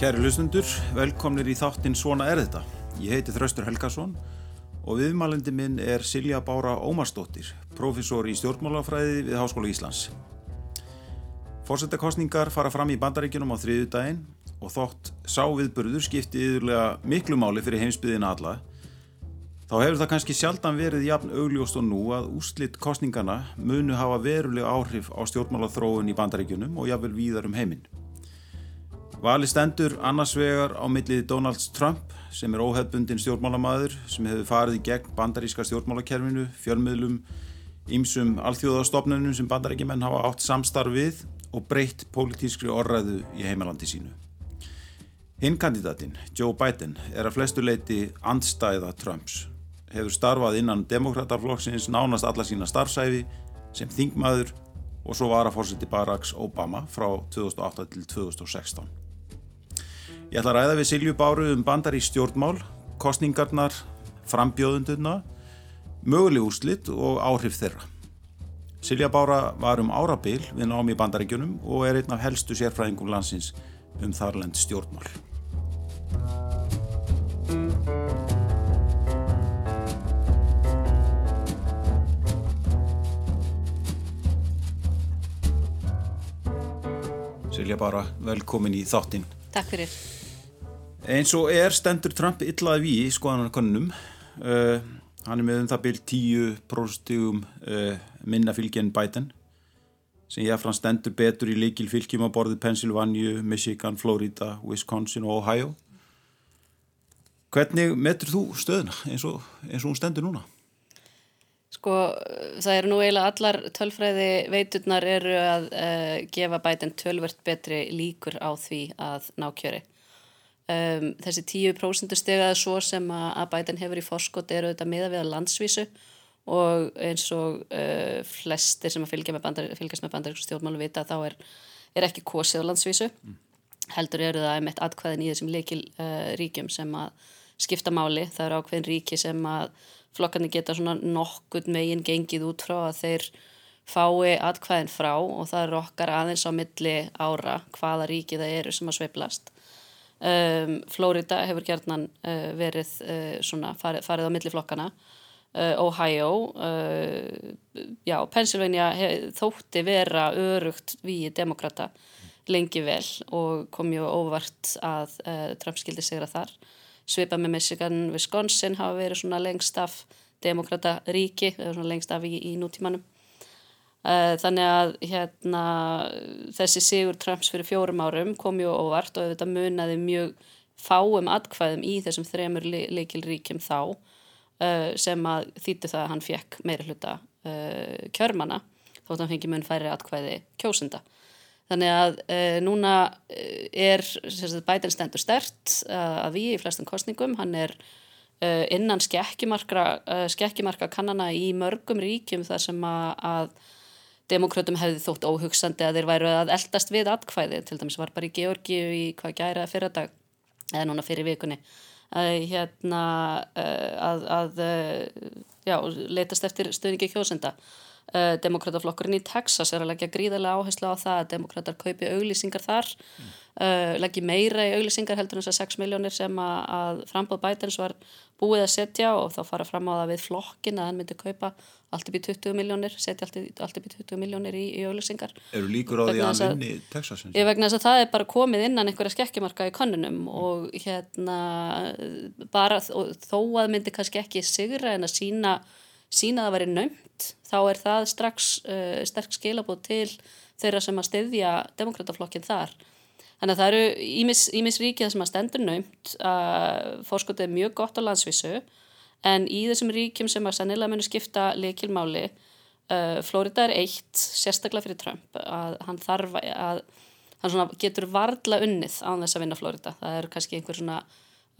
Kæri hlustundur, velkomnir í þáttinn Svona er þetta. Ég heiti Þraustur Helgason og viðmælindi minn er Silja Bára Ómarsdóttir, profesor í stjórnmálafræði við Háskóla Íslands. Fórsetakostningar fara fram í bandaríkjunum á þriðu daginn og þótt sá viðburður skipti yfirlega miklu máli fyrir heimsbyðina alla, þá hefur það kannski sjaldan verið jafn augljóst og nú að úslitt kostningana munu hafa verulega áhrif á stjórnmálaþróun í bandaríkjunum og jafnvel víðar um heiminn. Vali stendur annars vegar á millið Donald Trump sem er óhefbundin stjórnmálamæður sem hefur farið í gegn bandaríska stjórnmálakerfinu, fjölmiðlum, ýmsum alþjóðastofnunum sem bandaríkjumenn hafa átt samstarf við og breytt pólitískri orðræðu í heimalandi sínu. Hinn kandidatin, Joe Biden, er að flestu leiti andstæða Trumps. Hefur starfað innan demokrataflokksins nánast alla sína starfsæfi sem þingmaður og svo var að fórseti Baracks Obama frá 2008 til 2016. Ég ætla að ræða við Silju Báru um bandar í stjórnmál, kostningarnar, frambjóðunduna, möguleg úrslitt og áhrif þeirra. Silja Bára var um árabil við námi bandaríkjunum og er einn af helstu sérfræðingum landsins um þarlend stjórnmál. Silja Bára, velkomin í þáttinn. Takk fyrir. Eins og er stendur Trump illaði við í skoðanarkonnum. Uh, hann er með um það byrj 10% uh, minna fylgi en Biden sem ég hann stendur betur í líkil fylgjum á borðið Pennsylvania, Michigan, Florida, Wisconsin og Ohio. Hvernig metur þú stöðuna eins og, eins og hún stendur núna? Sko það eru nú eiginlega allar tölfræði veiturnar eru að uh, gefa Biden tölvert betri líkur á því að ná kjöri. Um, þessi 10% stegaði svo sem að Biden hefur í forskot eru auðvitað miða við að landsvísu og eins og uh, flestir sem með bandar, fylgjast með bandaríksum stjórnmálu vita þá er, er ekki kosið á landsvísu. Mm. heldur eru það einmitt atkvæðin í þessum leikil uh, ríkjum sem að skipta máli, það eru ákveðin ríki sem að flokkarnir geta svona nokkur megin gengið út frá að þeir fái atkvæðin frá og það eru okkar aðeins á milli ára hvaða ríki það eru sem að sveiplast Um, Florida hefur gerðnan uh, verið uh, svona farið, farið á milliflokkana uh, Ohio já, Pennsylvania hef, þótti vera örugt við demokrata lengi vel og kom ju óvart að Trump skildi sigra þar. Svipa með Michigan, Wisconsin hafa verið svona lengst af demokrata ríki, lengst af í, í nútímanum þannig að hérna, þessi sigur Trumps fyrir fjórum árum kom ju óvart og þetta munaði mjög fáum atkvæðum í þessum þremur leikilríkjum þá uh, sem að þýttu það að hann fekk meira hluta uh, kjörmana þótt að hann fengi mun færi atkvæði kjósenda. Þannig að núna er bætinn stendur stert að við í flestum kostningum, hann er innan skekkimarka kannana í mörgum ríkjum þar sem að Demokrautum hefði þótt óhugsandi að þeir væru að eldast við atkvæði, til dæmis var bara í Georgiu í hvað gæra fyrir dag, eða núna fyrir vikunni, að, hérna, eh, að, að já, leitast eftir stöðningi kjósenda. Uh, demokrataflokkurinn í Texas er að leggja gríðarlega áherslu á það að demokrater kaupi auglýsingar þar mm. uh, leggja meira í auglýsingar heldur en þess að 6 miljónir sem að, að frambóð bætins var búið að setja og þá fara fram á það við flokkin að hann myndi kaupa allt upp í 20 miljónir setja allt, allt upp í 20 miljónir í, í auglýsingar Eru líkur á því að hann vinni Texas? Ég vegna þess að það er bara komið innan einhverja skekkjumarka í konunum mm. og hérna bara og þó að myndi kannski ekki sigra en að sína sína að það væri nöymt þá er það strax uh, sterk skilabóð til þeirra sem að styðja demokrataflokkin þar. Þannig að það eru ímis, ríkið sem að stendur nöymt að fórskotið er mjög gott á landsvísu en í þessum ríkjum sem að sannilega munu skipta leikilmáli uh, Florida er eitt sérstaklega fyrir Trump að hann þarf að hann getur varðla unnið á þess að vinna Florida. Það er kannski einhver svona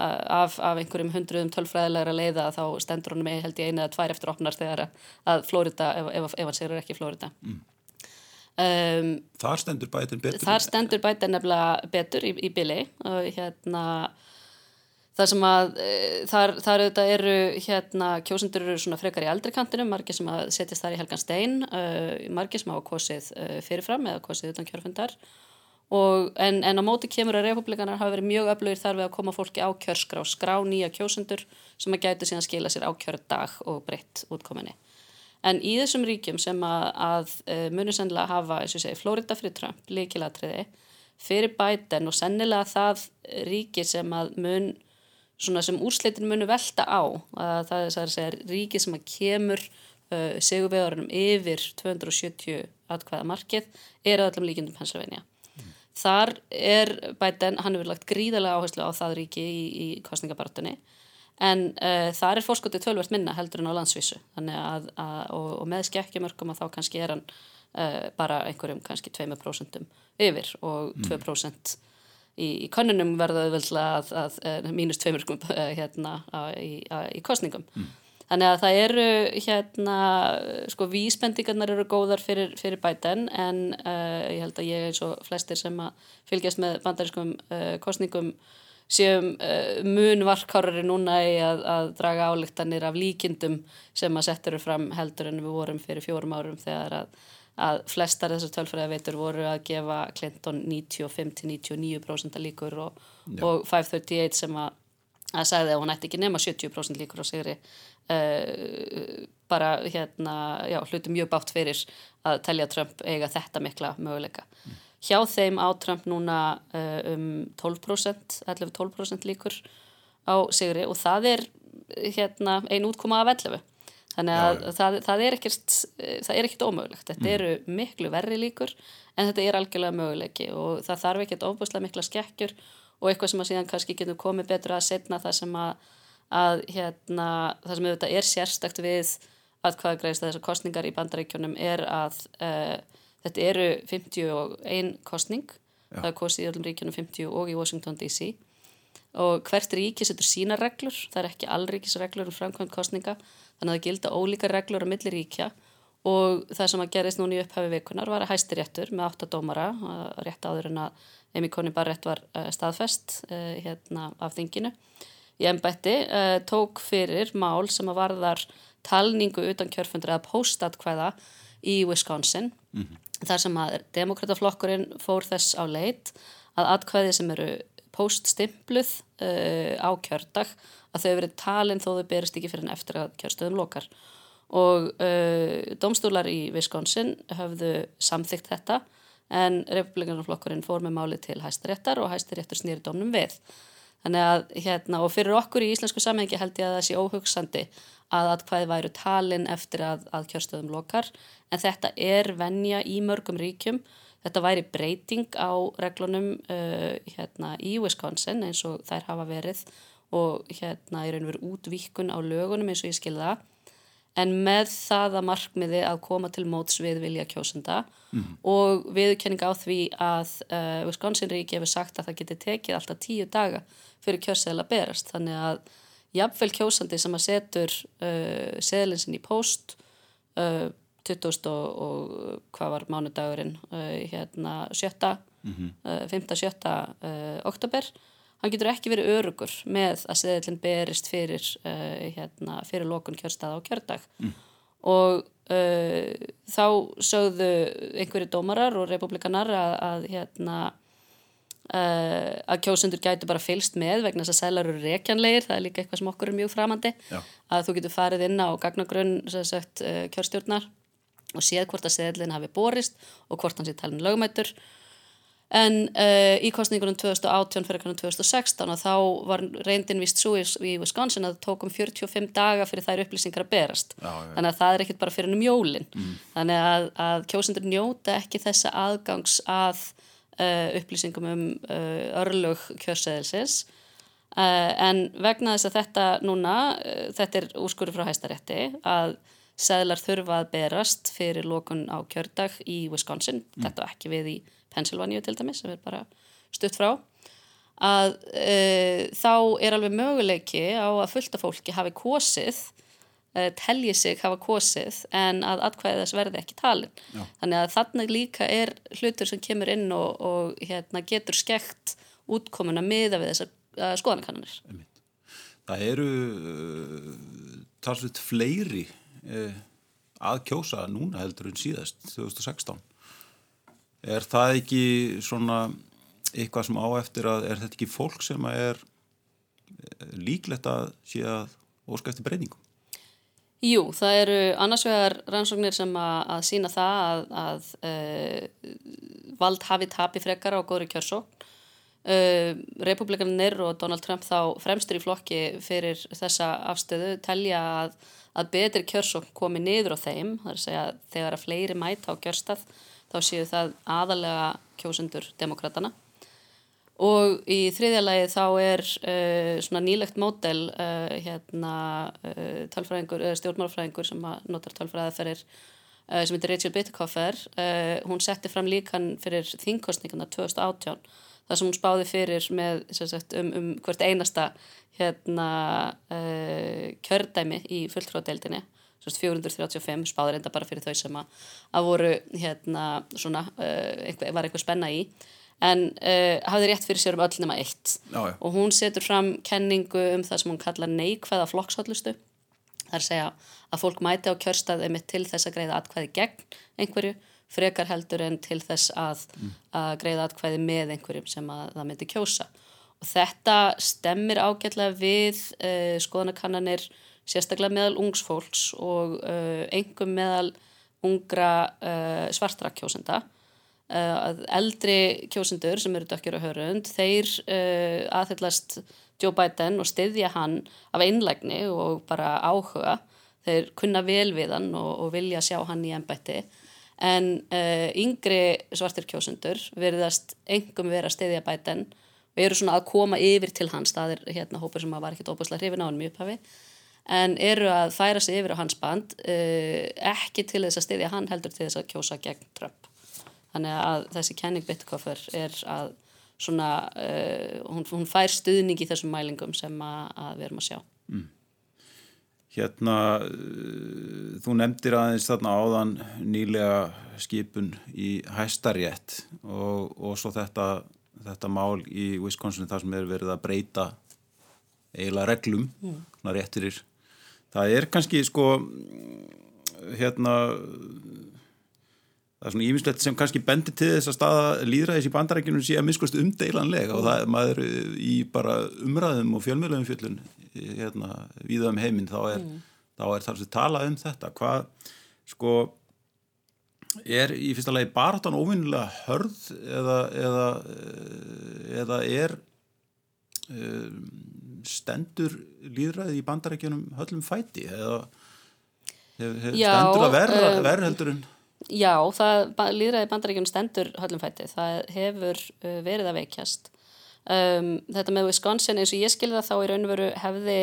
af, af einhverjum hundruðum tölfræðilegra leiða þá stendur hann með held ég eina eða tvær eftir opnar þegar að Florida, ef, ef, ef hann sér ekki Florida mm. um, Þar stendur bætin betur Þar stendur bætin nefnilega betur í, í bili og hérna það sem að e, þar, þar auðvitað eru hérna kjósundur eru svona frekar í eldri kantinu margir sem að setjast þar í helgan stein uh, margir sem hafa kosið uh, fyrirfram eða kosið utan kjörfundar og, en, en á móti kemur að republikanar hafa verið mjög öflugir þar við að koma fólki á kjörskrá, skrá nýja kjósundur sem að gætu síðan skila sér á kjördag og breytt útkominni. En í þessum ríkjum sem að, að uh, munir sennilega hafa, eins og segi, Florida fyrir Trump, líkilatriði, fyrir Biden og sennilega það ríki sem að mun, svona sem úrslitin munu velta á, að það er að segja ríki sem að kemur uh, segurvegarunum yfir 270 atkvæða markið, er að öllum líkjendum Pennsylvania. Þar er Biden, hann hefur lagt gríðarlega áherslu á það ríki í, í kostningabartunni en uh, þar er fórskotið tölvert minna heldur en á landsvísu að, að, og, og með skekkjumörkum að þá kannski er hann uh, bara einhverjum kannski 2% yfir og 2% í, í konunum verða auðvöldlega að, að mínus 2% hérna í, í kostningum. Mm. Þannig að það eru hérna, sko vísbendingarnar eru góðar fyrir, fyrir bæten en uh, ég held að ég eins og flestir sem að fylgjast með bandarískum uh, kostningum séum uh, mun varkárari núna í að, að draga álíktanir af líkindum sem að setja fram heldur en við vorum fyrir fjórum árum þegar að, að flestar þessar tölfræði veitur voru að gefa Clinton 95-99% líkur og, og 538 sem að, að sagði að hún ætti ekki nema 70% líkur á sigri Uh, bara hérna, já, hluti mjög bátt fyrir að telja Trump eiga þetta mikla möguleika. Mm. Hjá þeim á Trump núna uh, um 12%, 11-12% líkur á sigri og það er hérna, ein útkoma af 11. Þannig að já, það, það er ekkert, það er ekkert ómögulegt. Þetta mm. eru miklu verri líkur en þetta er algjörlega möguleiki og það þarf ekkert ofbúslega mikla skekkjur og eitthvað sem að síðan kannski getur komið betur að setna það sem að að hérna, það sem auðvitað er sérstakt við að hvaða greiðist þessar kostningar í bandaríkjónum er að uh, þetta eru 51 kostning, Já. það er kostið í öllum ríkjónum 50 og í Washington DC og hvert ríki setur sína reglur, það er ekki allríkisreglur um framkvæmt kostninga, þannig að það gilda ólíka reglur á milli ríkja. Og það sem að gerist núna í upphafi vikunar var að hæsti réttur með 8 dómara, rétt áður en að Amy Coney Barrett var uh, staðfest hérna af þinginu í ennbætti uh, tók fyrir mál sem að varðar talningu utan kjörfundra eða póstatkvæða í Wisconsin mm -hmm. þar sem að demokrataflokkurinn fór þess á leit að atkvæði sem eru póststimpluð uh, á kjördag að þau verið talin þó þau berist ekki fyrir en eftir að kjörstöðum lokar og uh, domstólar í Wisconsin höfðu samþygt þetta en republikanaflokkurinn fór með máli til hæstaréttar og hæstaréttur snýri domnum við Þannig að, hérna, og fyrir okkur í íslensku samhengi held ég að það sé óhugsandi að atkvæði væru talin eftir að, að kjörstöðum lokar, en þetta er venja í mörgum ríkjum. Þetta væri breyting á reglunum uh, hérna, í Wisconsin eins og þær hafa verið og hérna er einhver útvíkun á lögunum eins og ég skilða það en með það að markmiði að koma til móts við vilja kjósenda mm. og viðkenning á því að uh, Wisconsin ríki hefur sagt að það geti tekið alltaf tíu daga fyrir kjörseðla berast þannig að jafnvel kjósandi sem að setur uh, seðlinsin í post uh, 20. og, og hvað var mánudagurinn uh, hérna 7. Mm -hmm. 5. 7. oktober hann getur ekki verið örugur með að seðlinn berist fyrir, uh, hérna, fyrir lokun kjörstaða á kjördag mm. og uh, þá sögðu einhverju dómarar og republikanar að, að, hérna, uh, að kjósundur gætu bara fylst með vegna þess að sælar eru rekjanlegir, það er líka eitthvað sem okkur er mjög framandi, Já. að þú getur farið inn á gagnagrunn kjörstjórnar og séð hvort að seðlinn hafi borist og hvort hann sé talin lögmættur en uh, í kostningunum 2018 fyrir kannan 2016 og þá var reyndin vist svo í Wisconsin að það tókum 45 daga fyrir þær upplýsingar að berast já, já. þannig að það er ekkit bara fyrir um jólin mm. þannig að, að kjósendur njóta ekki þessa aðgangs að uh, upplýsingum um uh, örlög kjörseðilsins en vegna þess að þetta núna þetta er úrskurður frá hæstarétti að seðlar þurfa að berast fyrir lókun á kjördag í Wisconsin, mm. þetta ekki við í Pennsylvania til dæmis sem er bara stutt frá að e, þá er alveg möguleiki á að fullta fólki hafi kosið e, telji sig hafa kosið en að atkvæði þess verði ekki talin. Já. þannig að þannig líka er hlutur sem kemur inn og, og hérna, getur skekt útkomuna miða við þessar skoðanakannanir. Það eru uh, talsveit fleiri uh, að kjósa núna heldur en síðast 2016 Er það ekki svona eitthvað sem á eftir að er þetta ekki fólk sem er eh, líklegt að sé að óska eftir breytingum? Jú, það eru annars vegar rannsóknir sem að, að sína það að, að uh, vald hafi tapi frekar á góðri kjörsókn. Uh, Republikanir og Donald Trump þá fremstur í flokki fyrir þessa afstöðu telja að, að betri kjörsókn komi niður á þeim. Það er að segja þegar að fleiri mæta á kjörstað þá séu það aðalega kjósundur demokratana. Og í þriðja lagi þá er uh, svona nýlegt mótel uh, hérna uh, tölfræðingur, stjórnmálfræðingur sem notar tölfræðaferir sem heitir Rachel Bittekoffer. Hún setti fram líkan fyrir þingkostningana 2018 þar sem hún spáði fyrir með sagt, um, um hvert einasta hérna, kjördæmi í fulltróðdeildinni. 435 spáði reynda bara fyrir þau sem að, að voru hérna svona, einhver, var eitthvað spenna í. En uh, hafði rétt fyrir sér um öll nema eitt. Já, og hún setur fram kenningu um það sem hún kalla neikvæða flokkshóllustu það er að segja að fólk mæti á kjörstaði mitt til þess að greiða atkvæði gegn einhverju, frekar heldur en til þess að, mm. að greiða atkvæði með einhverjum sem að það myndi kjósa. Og þetta stemmir ágætlega við uh, skoðanakannanir sérstaklega meðal ungsfólks og uh, engum meðal ungra svartra kjósenda Eh, að eldri kjósendur sem eru dökkjur á hörund, þeir uh, aðhyllast Joe Biden og styðja hann af einlægni og bara áhuga. Þeir kunna vel við hann og, og vilja sjá hann í ennbætti. En uh, yngri svartir kjósendur verðast engum vera að styðja Biden og eru svona að koma yfir til hans. Það er hérna hópur sem var ekkert óbúslega hrifin á hann mjög upphafi. En eru að færa sig yfir á hans band, uh, ekki til þess að styðja hann heldur til þess að kjósa gegn Trump. Þannig að þessi kenning Bittkoffer er að svona, uh, hún, hún fær stuðning í þessum mælingum sem að, að við erum að sjá. Mm. Hérna, uh, þú nefndir aðeins þarna áðan nýlega skipun í hæstarétt og, og svo þetta, þetta mál í Wisconsin þar sem er verið að breyta eiginlega reglum, mm. réttirir. Það er kannski sko, hérna það er svona ímislegt sem kannski bendir til þess að staða líðræðis í bandarækjunum sé að miskust umdeilanlega og það er maður í bara umræðum og fjölmjöluðum fjöllun hérna, viða um heiminn þá er, mm. er þar sem tala um þetta hvað sko er í fyrsta lagi baratan óvinnilega hörð eða eða, eða er um, stendur líðræði í bandarækjunum höllum fæti eða hef, hef, stendur að verða um, verð heldur en Já, það líðræði bandaríkjum stendur höllumfætti, það hefur uh, verið að veikjast. Um, þetta með Wisconsin eins og ég skilða þá í raun og veru hefði,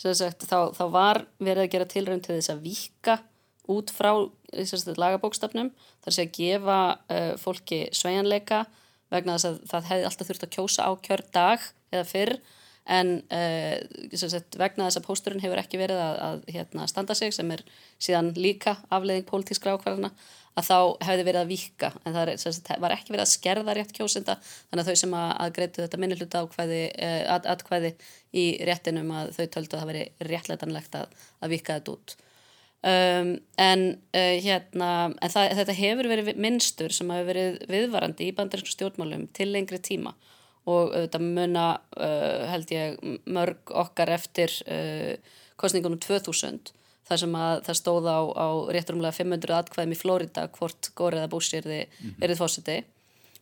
sagt, þá, þá var verið að gera tilrönd til þess að vika út frá sagt, lagabókstafnum, þar sé að gefa uh, fólki sveianleika vegna þess að það hefði alltaf þurft að kjósa á kjör dag eða fyrr en uh, sagt, vegna þess að pósturinn hefur ekki verið að, að hérna, standa sig sem er síðan líka afleiðing pólitískra ákvarðana að þá hefði verið að vika en það er, sagt, var ekki verið að skerða rétt kjósenda þannig að þau sem að, að greitu þetta minnuluta ákvæði, uh, at, atkvæði í réttinum að þau töldu að það veri réttleitanlegt að, að vika þetta út. Um, en uh, hérna en það, þetta hefur verið minnstur sem hefur verið viðvarandi í bandarísku stjórnmálum til lengri tíma og þetta muna uh, held ég mörg okkar eftir uh, kostningunum 2000 þar sem að það stóð á, á rétturumlega 500 atkvæðum í Flórida hvort Góriða Bush er þið mm -hmm. fósiti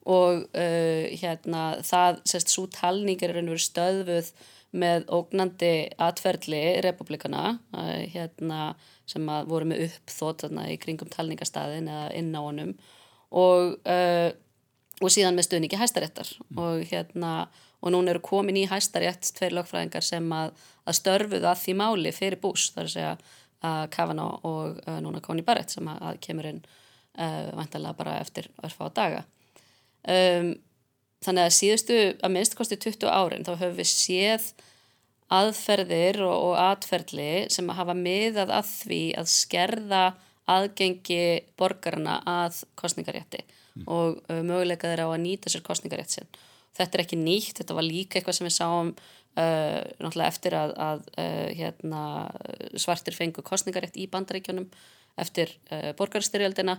og uh, hérna það sérst svo talning er verið stöðvuð með ógnandi atferðli republikana uh, hérna sem að voru með uppþótt í kringum talningastæðin eða inn á honum og uh, og síðan með stuðningi hæstaréttar mm. og hérna og núna eru komin í hæstarétt tveir lögfræðingar sem að, að störfuð að því máli fyrir bús þar að segja að Kavana og uh, núna Connie Barrett sem að, að kemur inn uh, vantalega bara eftir örfa á daga um, þannig að síðustu að minnst kosti 20 árin þá höfum við séð aðferðir og, og atferðli sem að hafa miðað að því að skerða aðgengi borgarna að kostningarétti. Og uh, möguleika þeirra á að nýta sér kostningarétt sinn þetta er ekki nýtt, þetta var líka eitthvað sem við sáum uh, náttúrulega eftir að, að uh, hérna, svartir fengu kostningarétt í bandaríkjunum eftir uh, borgarstyrjöldina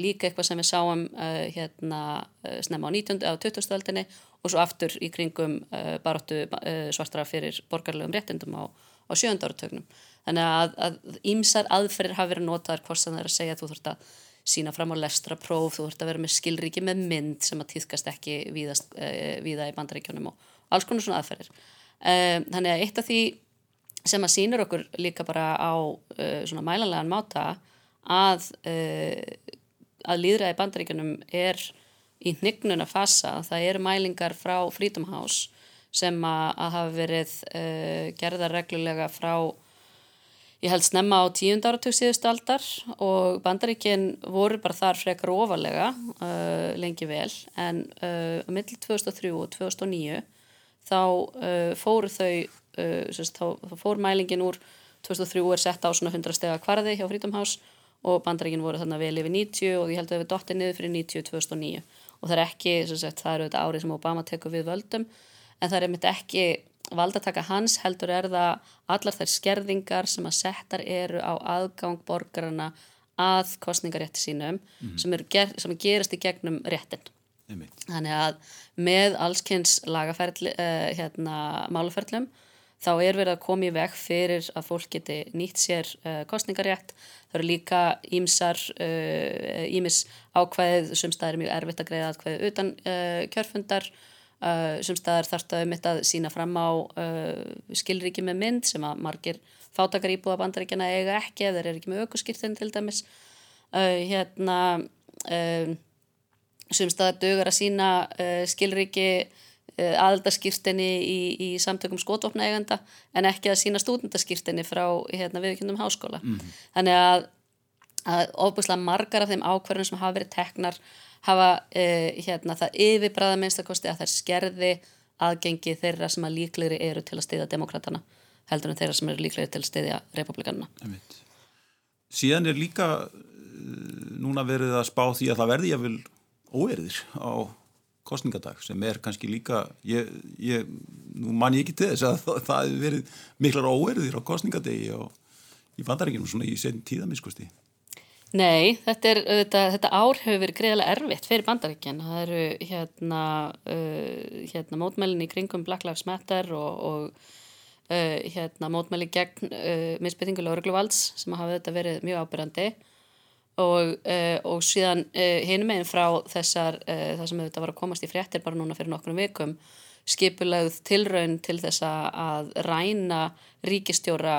líka eitthvað sem við sáum uh, hérna, uh, snemma á 19. á 20. öldinni og svo aftur í kringum baróttu svartara fyrir borgarlegum réttindum á, á sjönda áratögnum. Þannig að, að ímsar aðferðir hafa verið notaðar hvort sem það er að segja að þú þurft að sína fram á lestra próf, þú þurft að vera með skilriki með mynd sem að týðkast ekki víðast, uh, víða í bandaríkjónum og alls konar svona aðferðir. Um, þannig að eitt af því sem að sínur okkur líka bara á uh, svona mælanlegan máta að, uh, að líðræði bandaríkjónum er í hnygnuna fasa, það eru mælingar frá Freedom House sem að, að hafa verið uh, gerðar reglulega frá ég held snemma á tíund áratug síðustu aldar og bandaríkinn voru bara þar frekar ofalega uh, lengi vel. En uh, á milli 2003 og 2009 þá uh, fóru þau sérst, þá, þá fór mælingin úr 2003 er sett á svona 100 stega kvarði hjá Freedom House og bandaríkinn voru þarna vel yfir 90 og ég held að við dottir niður fyrir 90 2009 og það er ekki, sagt, það eru þetta árið sem Obama tekur við völdum en það er einmitt ekki valdataka hans heldur er það allar þær skerðingar sem að settar eru á aðgang borgarna að kostningarétti sínum mm. sem, ger, sem gerast í gegnum réttin Einmitt. þannig að með allskynns lagaferðli uh, hérna, málaferðlum þá er verið að koma í veg fyrir að fólk geti nýtt sér uh, kostningarétt það eru líka ímsar ímis uh, ákveðið sem staðir mjög erfitt að greiða ákveðið utan kjörfundar Uh, sem staðar þarf það um þetta að sína fram á uh, skilriki með mynd sem að margir fátakar íbúða bandaríkjana eiga ekki eða er ekki með aukurskýrtin til dæmis uh, hérna sem staðar dögur að sína skilriki aðaldaskýrtinni í, í samtökum skotvopna eiganda en ekki að sína stúdendaskýrtinni frá hérna, viðkjöndum háskóla mm -hmm. þannig að, að ofbúslega margar af þeim ákverðin sem hafa verið teknar hafa uh, hérna, það yfirbræða minnstakosti að þær skerði aðgengi þeirra sem að líklegri eru til að stiðja demokratana heldur en þeirra sem eru líklegri til að stiðja republikanuna. Síðan er líka uh, núna verið að spá því að það verði jáfnvel óerðir á kostningadag sem er kannski líka ég, ég, nú man ég ekki til þess að það, það hefur verið miklar óerðir á kostningadegi og í vandarenginum svona í setjum tíðamiskosti. Nei, þetta, er, þetta, þetta ár hefur verið greiðilega erfitt fyrir bandaríkjan. Það eru hérna, uh, hérna mótmælinn í kringum Black Lives Matter og, og uh, hérna, mótmæli gegn uh, misbyttingulega örgluvalds sem hafa þetta verið mjög ábyrgandi og, uh, og síðan uh, hinum einn frá þessar, uh, það sem þetta var að komast í fréttir bara núna fyrir nokkrum vikum, skipulagð tilraun til þess að ræna ríkistjóra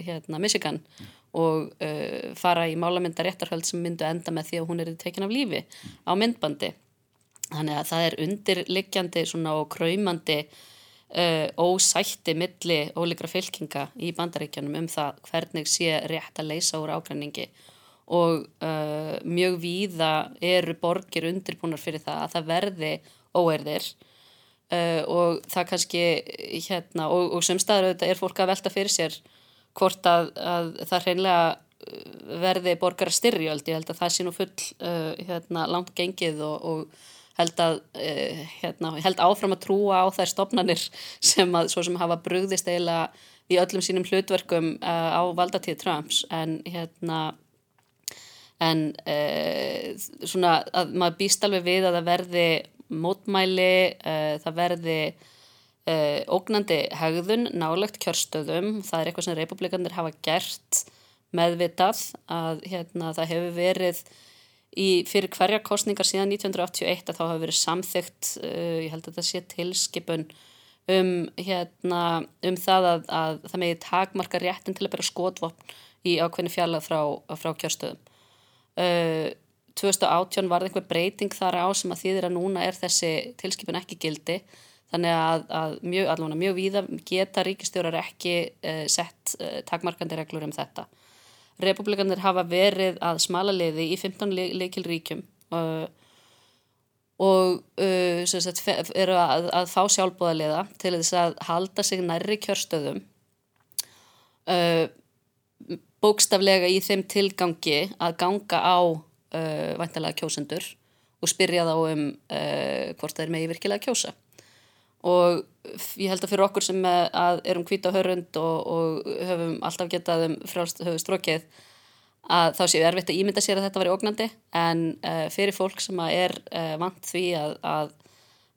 hérna, Michigan mm og uh, fara í málamynda réttarhöld sem myndu enda með því að hún er tekin af lífi á myndbandi. Þannig að það er undirliggjandi og kræmandi uh, ósætti milli ólíkra fylkinga í bandaríkjanum um það hvernig sé rétt að leysa úr ágræningi og uh, mjög víða eru borgir undirbúnar fyrir það að það verði óerðir og það kannski hérna og, og sem staður auðvitað er fólk að velta fyrir sér hvort að, að það hreinlega uh, verði borgar styrjöld, ég held að það sé nú full uh, hérna, langt gengið og, og held, að, uh, hérna, held áfram að trúa á þær stopnarnir sem, að, sem hafa brugðist eiginlega í öllum sínum hlutverkum uh, á valdatíð Trumps. En hérna en uh, svona að maður býst alveg við að það verði mótmæli, uh, það verði Uh, ógnandi hegðun nálagt kjörstöðum, það er eitthvað sem republikanir hafa gert meðvitað að hérna, það hefur verið í, fyrir hverja kostningar síðan 1981 að þá hafa verið samþygt, uh, ég held að það sé tilskipun um, hérna, um það að, að það megi takmarka réttin til að bera skotvopn í ákveðinu fjalla frá, frá kjörstöðum. Uh, 2018 var það einhver breyting þar á sem að þýðir að núna er þessi tilskipun ekki gildi Þannig að, að mjög, allavega mjög víða geta ríkistjórar ekki uh, sett uh, takmarkandi reglur um þetta. Republikanir hafa verið að smala liði í 15 leikil ríkjum uh, og sagt, eru að, að fá sjálfbóðaliða til þess að halda sig nærri kjörstöðum bókstaflega í þeim tilgangi að ganga á væntalega kjósendur og spyrja þá um hvort þeir megi virkilega kjósa og ég held að fyrir okkur sem að erum hvita hörund og, og höfum alltaf getað um frjálst höfu strókið að þá séu erfitt að ímynda sér að þetta var í ógnandi. En uh, fyrir fólk sem er uh, vant því að, að,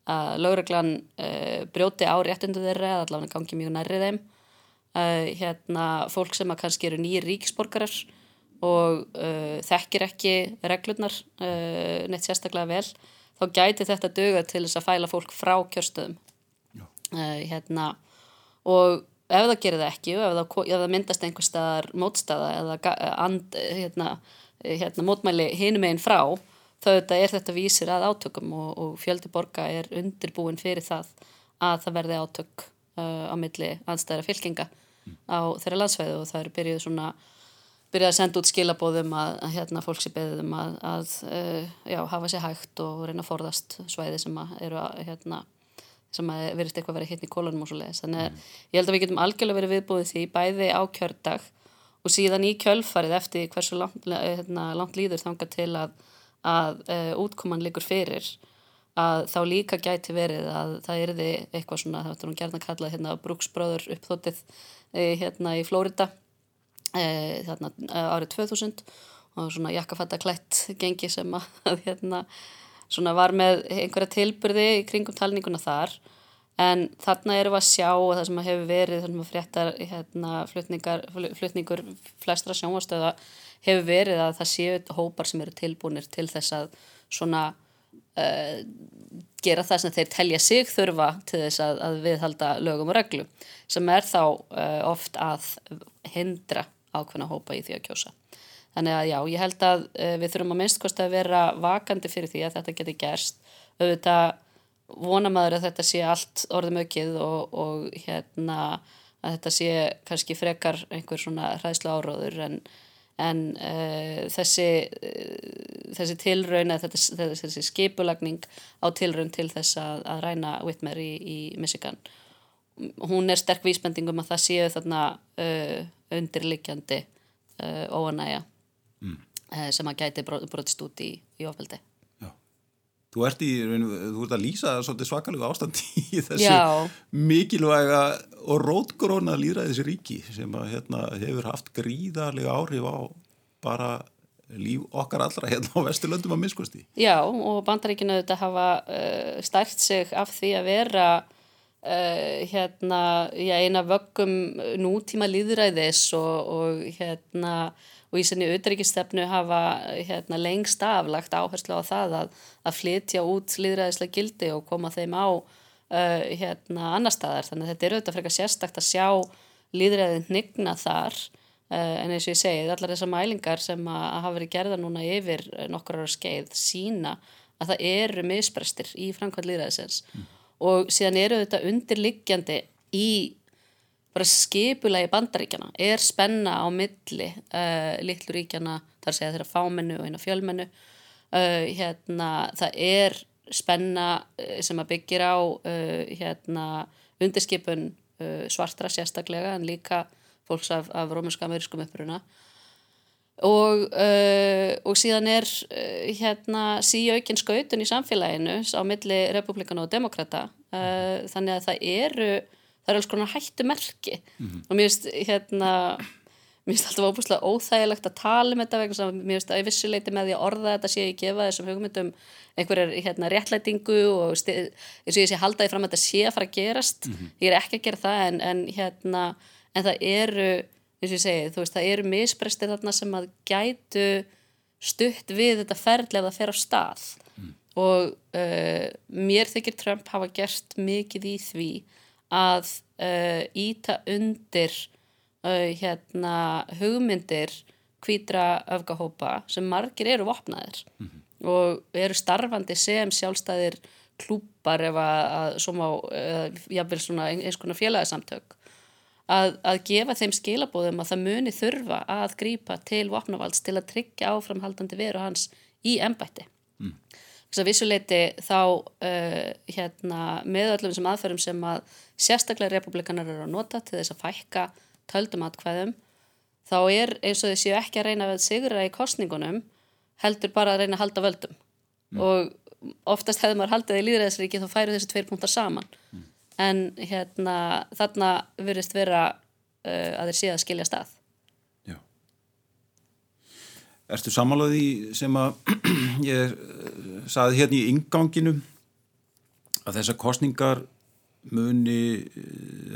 að lögreglan uh, brjóti á réttundu þeirra eða allavega gangi mjög nærrið þeim hérna, fólk sem að kannski eru nýjir ríkisborgarar og þekkir ekki reglurnar neitt sérstaklega vel þá gæti þetta döga til þess að fæla fólk frá kjörstöðum hérna og ef það gerir það ekki og ef það, ef það myndast einhver staðar mótstaða eða and, hérna, hérna, mótmæli hinum einn frá þá er þetta vísir að átökum og, og fjöldi borga er undirbúin fyrir það að það verði átök uh, á milli anstæðra fylkinga á þeirra landsvæðu og það eru byrjuð svona byrjuð að senda út skilabóðum að, að hérna, fólk sé beðum að, að uh, já, hafa sér hægt og reyna að forðast svæði sem eru að hérna sem að verist eitthvað að vera hitt í kolonum og svo leiðis þannig að mm. ég held að við getum algjörlega verið viðbúið því bæði á kjördag og síðan í kjölfarið eftir hversu langt, hérna, langt líður þanga til að, að uh, útkoman liggur fyrir að þá líka gæti verið að það erði eitthvað svona, það var gerðan kallað hérna Brooksbröður uppþóttið uh, hérna í Flórida hérna árið 2000 og svona jakkafattaklætt gengi sem að hérna svona var með einhverja tilbyrði í kringum talninguna þar. En þarna erum við að sjá og það sem hefur verið þannig að fréttar hérna, flutningur flestra sjónvastöða hefur verið að það séu hópar sem eru tilbúinir til þess að svona uh, gera það sem þeir telja sig þurfa til þess að, að viðhalda lögum og reglu sem er þá uh, oft að hindra ákveðna hópa í því að kjósa Þannig að já, ég held að uh, við þurfum að minnst að vera vakandi fyrir því að þetta geti gerst. Auðvitað vonamaður að þetta sé allt orðum aukið og, og hérna að þetta sé kannski frekar einhver svona hræðslu áróður en, en uh, þessi, uh, þessi tilraun eða þetta, þessi skipulagning á tilraun til þess að, að ræna Whitmer í, í Michigan. Hún er sterk vísbendingum að það séu þarna undirlikjandi óanæja mm. sem að gæti brotist út í, í ofbeldi Þú ert, í, þú ert að lýsa svakalega ástand í þessu Já. mikilvæga og rótgróna þessi ríki sem að, hérna, hefur haft gríðarlega áhrif á bara líf okkar allra hérna á Vesturlöndum að miskusti. Já og bandaríkinu þetta hafa uh, stært sig af því að vera uh, hérna, eina vöggum nútíma líðræðis og, og hérna og í sinni auðrikistefnu hafa hérna, lengst aflagt áherslu á það að, að flytja út líðræðislega gildi og koma þeim á uh, hérna, annar staðar þannig að þetta er auðvitað frekar sérstakt að sjá líðræðin nigna þar uh, en eins og ég segið, allar þessar mælingar sem að, að hafa verið gerða núna yfir nokkur ára skeið sína að það eru misbrestir í framkvæmt líðræðisins mm. og síðan eru þetta undirliggjandi í bara skipulegi bandaríkjana er spenna á milli uh, litlu ríkjana, þar segja þeirra fámennu og eina fjölmennu. Uh, hérna, það er spenna uh, sem að byggir á uh, hérna, undirskipun svartra sérstaklega en líka fólks af, af rómuska-amerískum uppruna. Og, og síðan er hérna síaukinn skautun í samfélaginu á milli republikana og demokrata þannig að það eru það er alls konar hættu merki mm -hmm. og mér finnst hérna mér finnst alltaf óbúslega óþægilegt að tala um þetta vegna mér finnst að ég vissuleiti með því að orða þetta sé ég gefa þessum hugmyndum einhverjar hérna, réttlætingu og eins og ég sé haldaði fram að þetta sé að fara að gerast mm -hmm. ég er ekki að gera það en, en hérna en það eru, eins og ég segi þú veist það eru misbreysti þarna sem að gætu stutt við þetta ferðlega að það fer á stað mm. og uh, mér þykir Trump hafa gert mikið í því að uh, íta undir uh, hérna, hugmyndir kvítra öfgahópa sem margir eru vopnaðir mm -hmm. og eru starfandi sem sjálfstæðir klúpar má, uh, jáfnvel svona eins konar félagsamtök að, að gefa þeim skilabóðum að það muni þurfa að grýpa til vopnavalds til að tryggja áframhaldandi veru hans í ennbætti. Þess að vissuleiti þá uh, hérna, með öllum sem aðferðum sem að sérstaklega republikanar eru að nota til þess að fækka töldum atkvæðum þá er eins og séu ekki að reyna að sigra í kostningunum heldur bara að reyna að halda völdum. Og oftast hefði maður haldið í líðræðisríki þá færu þessi tveir punktar saman. En hérna þarna verðist vera uh, að þeir að skilja stað Já. Ertu samálaði sem að ég uh, saði hérna í inganginu að þessar kostningar muni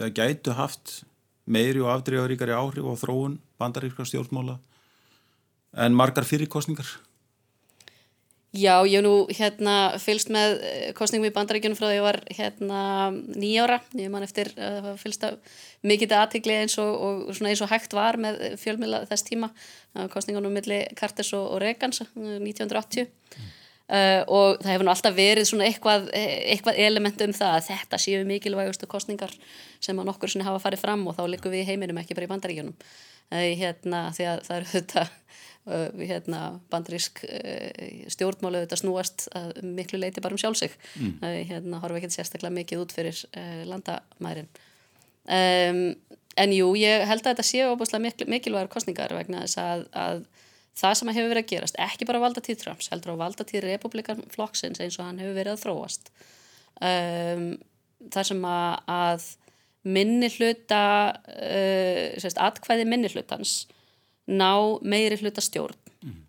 að gætu haft meiri og afdreifaríkari áhrif og þróun bandaríkra stjórnmála en margar fyrir kostningar? Já, ég hef nú hérna fylst með eh, kostningum í bandaríkjunum frá því ég var hérna nýjára, ég man eftir að uh, fylsta mikið aðtikli eins og, og eins og hægt var með fjölmila þess tíma, kostningunum millir Carters og, og Reagans 1980 mm. Uh, og það hefur nú alltaf verið svona eitthvað, eitthvað element um það að þetta séu mikilvægustu kostningar sem að nokkur sinni hafa farið fram og þá likum við í heiminum ekki bara í bandaríkjunum. Uh, hérna því að það eru þetta Uh, hérna, bandarísk stjórnmálu þetta snúast miklu leiti bara um sjálfsig mm. hérna horfa ekki sérstaklega mikið út fyrir landamærin. Um, en jú, ég held að þetta séu óbúslega mikil, mikilvægar kostningar vegna þess að, að það sem hefur verið að gerast, ekki bara valda tíð Trumps, heldur á valda tíð republikanflokksins eins og hann hefur verið að þróast. Um, það sem að, að minni hluta sérst, atkvæði minni hlutans ná meiri hlutastjórn mm.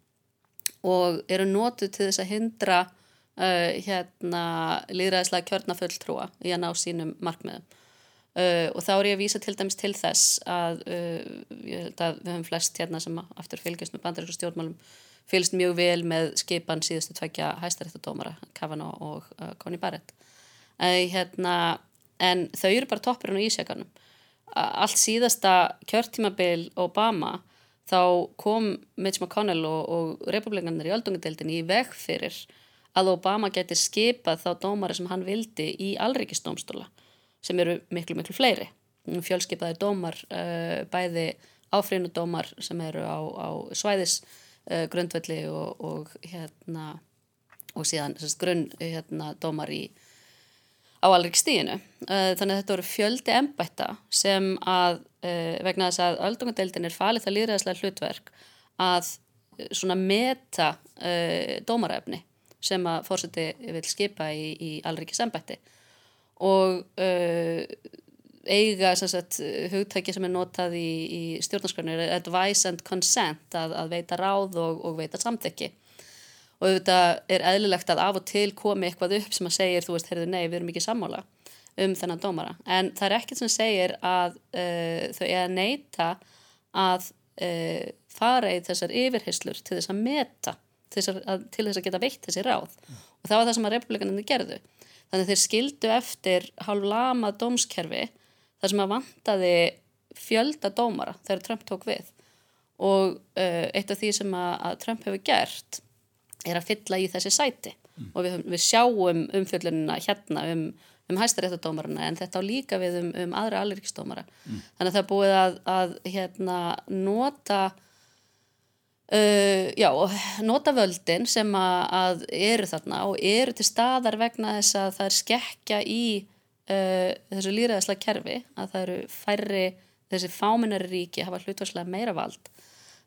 og eru nótu til þess að hindra uh, hérna líðræðislega kjörnafulltrúa í að ná sínum markmiðum uh, og þá er ég að vísa til dæmis til þess að uh, ég held að við höfum flest hérna sem aftur fylgjast með bandarísku stjórnmálum fylgst mjög vel með skipan síðustu tveikja hæstaréttadómara Kavanaugh og uh, Coney Barrett. Hérna, en þau eru bara toppurinn á ísjakanum. Allt síðasta kjörtímabil Obama þá kom Mitch McConnell og, og republikanir í öldungadeildinni í veg fyrir að Obama geti skipað þá dómari sem hann vildi í alrikistómstóla sem eru miklu miklu fleiri. Fjölskipaði dómar uh, bæði áfrínudómar sem eru á, á svæðis grundvelli og, og hérna og síðan grunn hérna, dómar í á alrikstíðinu uh, þannig að þetta voru fjöldi embætta sem að vegna þess að öldungadeildin er falið það líðræðslega hlutverk að svona meta dómaröfni sem að fórseti vil skipa í, í alrikisembætti og eiga sagt, hugtæki sem er notað í, í stjórnarskrænir advice and consent að, að veita ráð og, og veita samþekki og þetta er eðlilegt að af og til komi eitthvað upp sem að segja þú veist, heyrðu nei, við erum ekki sammála um þennan dómara. En það er ekkert sem segir að uh, þau er að neyta að uh, fara í þessar yfirhyslur til þess að meta til þess að, til þess að geta veitt þessi ráð. Mm. og það var það sem að republikanandi gerðu þannig þeir skildu eftir hálf lamað dómskerfi þar sem að vantaði fjölda dómara þegar Trump tók við og uh, eitt af því sem að, að Trump hefur gert er að fylla í þessi sæti mm. og við, við sjáum umfjöllunina hérna um um hæstaréttadómarana en þetta á líka við um, um aðra alirikistómara mm. þannig að það búið að, að hérna, nota uh, já, nota völdin sem að, að eru þarna og eru til staðar vegna þess að það er skekkja í uh, þessu líraðislega kerfi að það eru færri þessi fáminnari ríki hafa hlutvarslega meira vald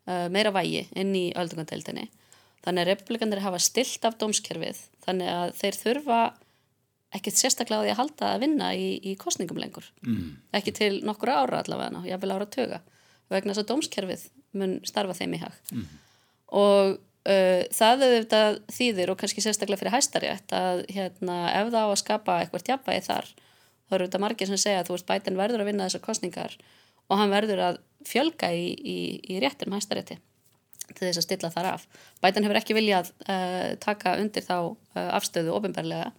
uh, meira vægi inn í öldungandeildinni þannig að republikanir hafa stilt af dómskerfið þannig að þeir þurfa ekkert sérstaklega á því að halda að vinna í, í kostningum lengur mm. ekki til nokkur ára allavega ég vil ára töga vegna þess að dómskerfið mun starfa þeim í hag mm. og uh, það auðvitað þýðir og kannski sérstaklega fyrir hæstarétt að hérna, ef það á að skapa eitthvað tjafæði þar þá eru þetta margir sem segja að þú veist bætin verður að vinna þessar kostningar og hann verður að fjölga í, í, í réttum hæstarétti til þess að stilla þar af bætin hefur ekki viljað uh, taka undir þá uh, afstöðu ofinbarlega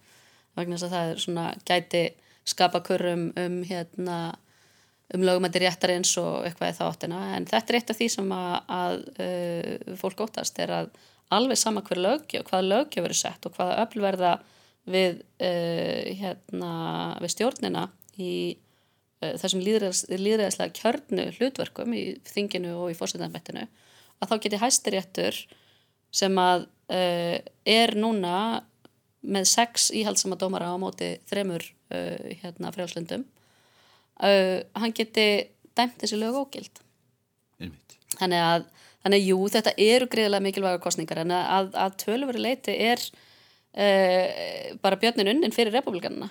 vegna þess að það er svona gæti skapa kurrum um hérna um lögumætti réttar eins og eitthvað í þáttina. En þetta er eitt af því sem að, að uh, fólk óttast er að alveg sama hver lögjöf, hvaða lögjöf verið sett og hvaða öllverða við, uh, hérna, við stjórnina í uh, þessum líðræðislega kjörnu hlutverkum í þinginu og í fórsettanbettinu að þá geti hæstiréttur sem að uh, er núna með sex íhaldsama dómara á móti þremur uh, hérna frjálslundum uh, hann geti dæmt þessi lög ógild. Þannig að þannig að jú, þetta eru greiðilega mikilvæga kostningar en að, að tölvöru leiti er uh, bara björnin unnin fyrir republikanina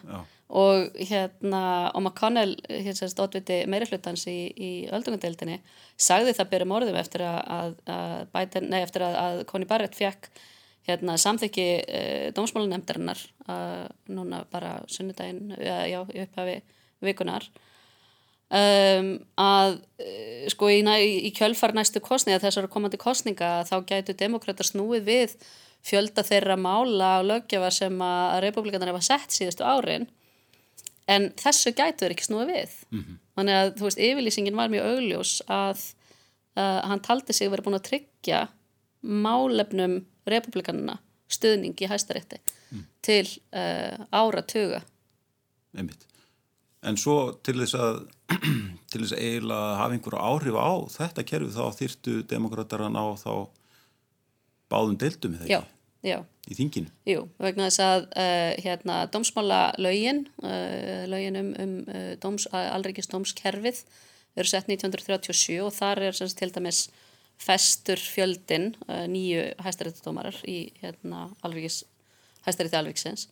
og hérna og McConnell, hérna stótviti meiri hlutans í, í öldungadeildinni sagði það byrjum orðum eftir að, að, Biden, nei eftir að, að Coney Barrett fekk hérna samþykki uh, dómsmálanemdarinnar uh, núna bara sunnudaginn, já, já, í upphafi vikunar um, að uh, sko í, í kjölfar næstu kostninga þessar komandi kostninga þá gætu demokrata snúið við fjölda þeirra mála og lögjafa sem að republikanar hefa sett síðustu árin en þessu gætu þeir ekki snúið við -hmm. þannig að þú veist, yfirlýsingin var mjög augljós að uh, hann taldi sig verið búin að tryggja málefnum republikanina stuðning í hæstarétti mm. til uh, ára tuga Einmitt. En svo til þess að til þess að eiginlega hafa einhverju áhrif á þetta kerfi þá þyrtu demokrater að ná þá báðum deildum já, já. í þinginu. Jú, vegna þess að uh, hérna, dómsmála lögin uh, lögin um, um uh, dóms, alreikist dómskerfið eru sett 1937 og þar er sem, til dæmis festur fjöldin nýju hæstaréttadómarar í hérna, alreikis hæstarétti alveiksins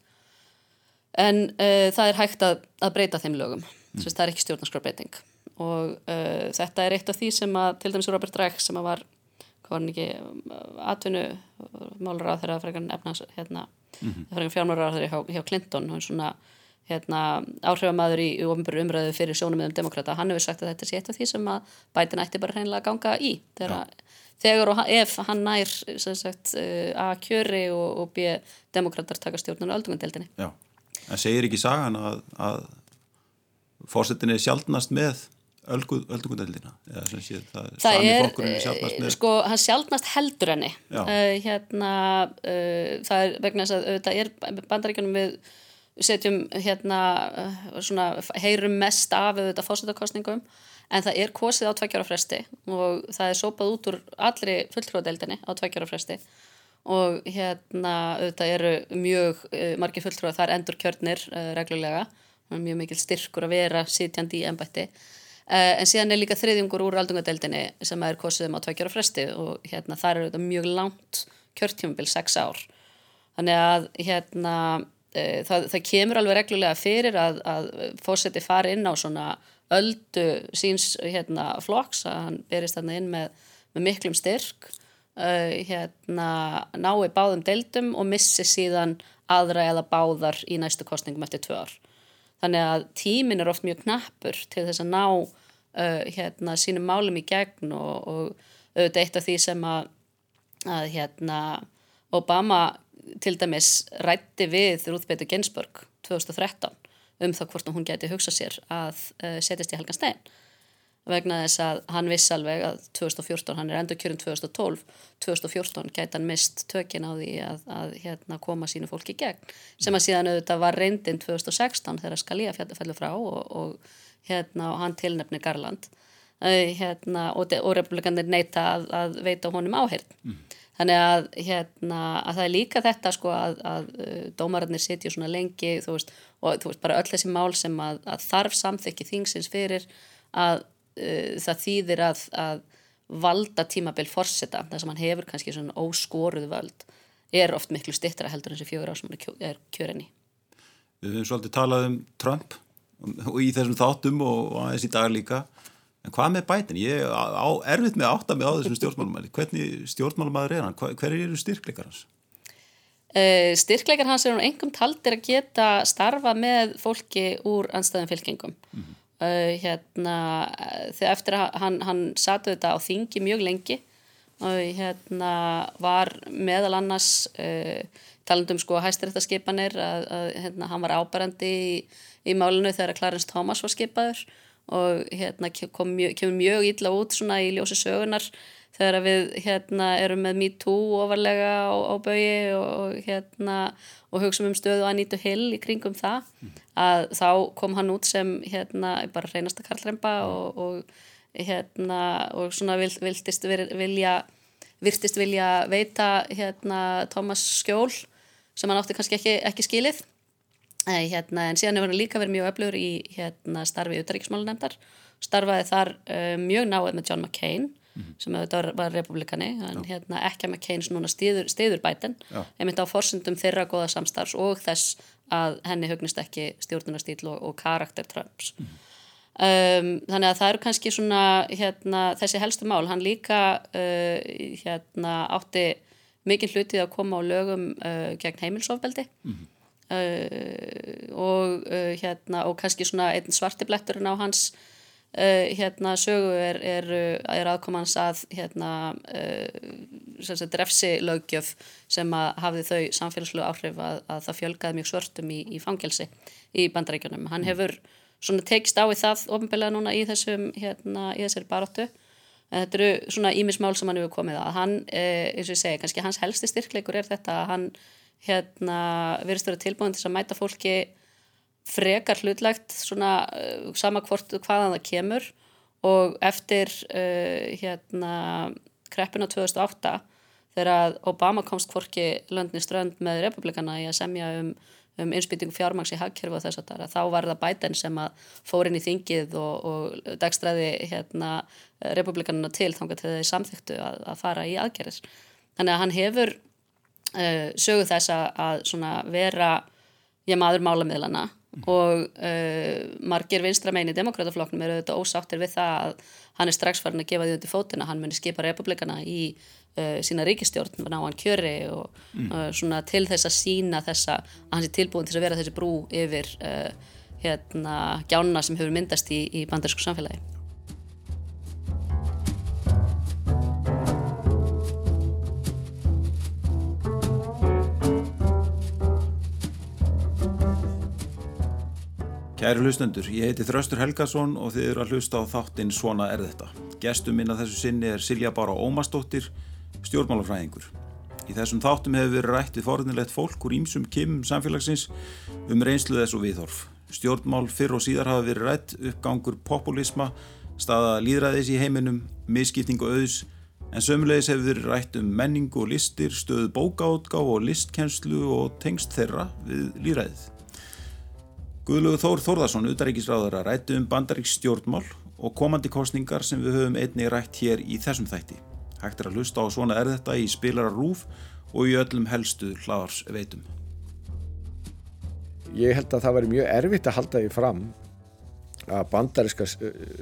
en það er hægt að, að breyta þeim lögum. Mm. það er ekki stjórnarskrarbreyting og uh, þetta er eitt af því sem að til dæmis Robert Reich sem að var hvað var hann ekki atvinnu málur á þeirra frekar efnans hérna, mm -hmm. frekar fjármálur á þeirra hjá, hjá Clinton og svona hérna, áhrifamæður í umveru umræðu fyrir sjónum meðum demokrata, hann hefur sagt að þetta sé eitt af því sem að Biden ætti bara hreinlega að ganga í. Þegar, þegar og ef hann nær sagt, uh, að kjöri og, og býja demokrater taka stjórnun á öldungandeldinni Já, það segir ekki sagan að, að fórsetin er sjálfnast með öldungundeldina það, það er, er sko, hann sjálfnast heldur henni. Uh, hérna uh, það er vegna þess að það er bandaríkjunum við setjum hérna uh, svona, heyrum mest af auðvitað fósættakostningum en það er kosið á tveggjára fresti og það er sópað út úr allri fulltróðadeildinni á tveggjára fresti og hérna auðvitað eru mjög margir fulltróða þar endur kjörnir reglulega. Mjög mikil styrkur að vera sitjandi í ennbætti uh, en síðan er líka þriðjungur úr aldungadeildinni sem er kosið um á tveikjara fresti. Og hérna þar er þetta mjög langt kjörtjómbil, sex ár. Þannig að hérna uh, það, það kemur alveg reglulega fyrir að, að fósetti fari inn á svona öldu síns hérna flokks. Að hann berist þarna inn með, með miklum styrk uh, hérna nái báðum deildum og missi síðan aðra eða báðar í næstu kostningum eftir tvö ár. Þannig að tímin er oft mjög knappur til þess að ná uh, hérna, sínum málum í gegn og, og auðvitað eitt af því sem að, að hérna, Obama til dæmis rætti við Bader Ginsburg 2013 um það hvort hún geti hugsað sér að uh, setjast í helgan stein vegna þess að hann viss alveg að 2014, hann er endur kjörun 2012 2014 gæti hann mist tökin á því að, að hérna, koma sínu fólki í gegn sem að síðan auðvitað var reyndin 2016 þegar Skalíja fellur frá og, og, hérna, og hann tilnefni Garland hérna, og, og republikanir neyta að, að veita honum áheyrn mm. þannig að, hérna, að það er líka þetta sko að, að dómararnir sitja svona lengi veist, og þú veist bara öll þessi mál sem að þarf samþykki þingsins fyrir að uh, það þýðir að, að valda tímabil forseta þar sem hann hefur kannski svona óskoruð völd er oft miklu stittra heldur en þessi fjögur ár sem er kjörinni Við höfum svolítið talað um Trump og í þessum þáttum og aðeins í dag líka en hvað með bætin? Ég á erfitt með átta með á þessum stjórnmálumæli hvernig stjórnmálumæður er hann? Hver eru styrkleikar hans? Uh, styrkleikar hans er hann engum taldir að geta starfa með fólki úr anstæðum fylkingum mm -hmm. Uh, hérna, þegar eftir að hann, hann satu þetta á þingi mjög lengi og hérna var meðal annars uh, talandum sko hæstiréttaskipanir að, að hérna, hann var ábærandi í, í málinu þegar Clarence Thomas var skipaður og hérna kom mjög, kemur mjög ítla út svona í ljósi sögunar þegar við hérna erum með Me Too ofarlega á, á baui og hérna og hugsaum um stöðu að nýtu hill í kringum það mm. að þá kom hann út sem hérna bara reynasta karlremba og, og hérna og svona vil, viltist vilja virtist vilja veita hérna Thomas Skjól sem hann átti kannski ekki, ekki skilið. Hérna, en síðan hefur hann líka verið mjög öflugur í hérna starfi utaríkismálunemdar starfaði þar uh, mjög náið með John McCain sem auðvitað var republikani en hérna, ekki að McCain svona stiður, stiður bæten einmitt á forsundum þeirra góða samstarfs og þess að henni hugnist ekki stjórnunastíl og, og karakter Trumps. Mm. um, þannig að það eru kannski svona hérna, þessi helstu mál, hann líka uh, hérna, átti mikið hlutið að koma á lögum uh, gegn heimilsofbeldi mm. uh, og, uh, hérna, og kannski svona einn svartibletturinn á hans Uh, hérna sögu er, er, er aðkomans að hérna uh, drefsi lögjöf sem að hafði þau samfélagslegu áhrif að, að það fjölgaði mjög svörtum í, í fangelsi í bandarækjunum. Hann hefur svona tekist á í það ofinbeglega núna í þessum hérna í þessari baróttu. Þetta eru svona ímismál sem hann hefur komið að. Hann, uh, eins og ég segi, kannski hans helsti styrkleikur er þetta að hann hérna vera tilbúin til að mæta fólki frekar hlutlegt svona uh, sama hvort hvaðan það kemur og eftir uh, hérna kreppina 2008 þegar Obama komst hvorki löndni strönd með republikana í að semja um, um innspýtingu fjármangs í hagkerfu og þess að það, þá var það bæten sem að fór inn í þingið og, og dagstræði hérna republikanana til þannig að þeir samþyktu að, að fara í aðgerðis. Þannig að hann hefur uh, söguð þess að, að vera ég maður málamiðlana og uh, margir vinstramein í demokrataflokknum eru auðvitað ósáttir við það að hann er strax farin að gefa því undir fótina, hann muni skipa republikana í uh, sína ríkistjórn ná hann kjöri og mm. uh, svona til þess að sína þessa að hann sé tilbúin til að vera þessi brú yfir hérna gjána sem hefur myndast í, í bandarísku samfélagi Kæri hlustendur, ég heiti Þraustur Helgason og þið eru að hlusta á þáttinn Svona er þetta. Gestum minna þessu sinni er Silja Bára Ómastóttir, stjórnmálafræðingur. Í þessum þáttum hefur verið rætt við forðinlegt fólk úr ímsum kimum samfélagsins um reynslu þess og viðhorf. Stjórnmál fyrr og síðar hafa verið rætt, uppgangur populisma, staða líðræðis í heiminum, misskipting og auðs, en sömulegis hefur verið rætt um menning og listir, stöðu bókaótgá og listkenslu og tengst þeirra við líðræðið. Guðlugur Þór Þórðarsson, utaríkisráður að rættu um bandaríks stjórnmál og komandi kostningar sem við höfum einni rætt hér í þessum þætti. Hægt er að hlusta á svona er þetta í spilara rúf og í öllum helstu hlaðars veitum. Ég held að það væri mjög erfitt að halda því fram að bandaríska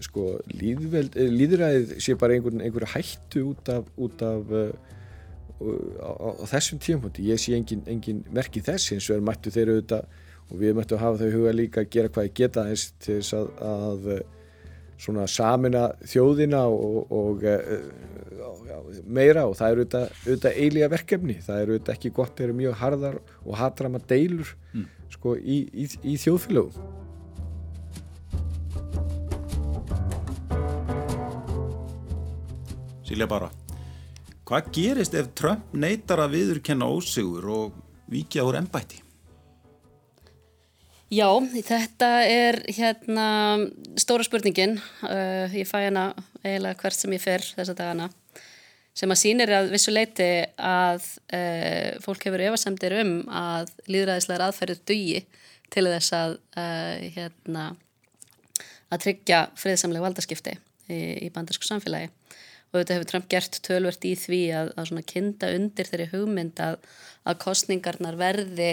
sko, líðveld, eh, líðræðið sé bara einhver, einhver hættu út af, út af uh, á, á, á þessum tímpunkti. Ég sé engin, engin merkið þess eins og er mættu þeirra auðvitað og við möttum hafa þau huga líka að gera hvað ég geta eins til þess að, að eh, svona samina þjóðina og, og já, eh, meira og það eru auðvitað, eilíða verkefni, það eru auðvitað ekki gott þeir eru mjög harðar og hatrama deilur mm. sko í, í, í þjóðfélögum Silja bara hvað gerist ef Trump neytar að viðurkenna ósigur og vikja úr ennbætti? Já, þetta er hérna stóra spurningin, uh, ég fæ hana eiginlega hvert sem ég fer þessa dagana, sem að sínir að vissu leiti að uh, fólk hefur efasemdir um að líðræðislegar aðferðir dugi til þess að, uh, hérna, að tryggja friðsamlega valdaskipti í, í bandarsku samfélagi. Og þetta hefur Trump gert tölvert í því að, að kinda undir þeirri hugmynd að, að kostningarnar verði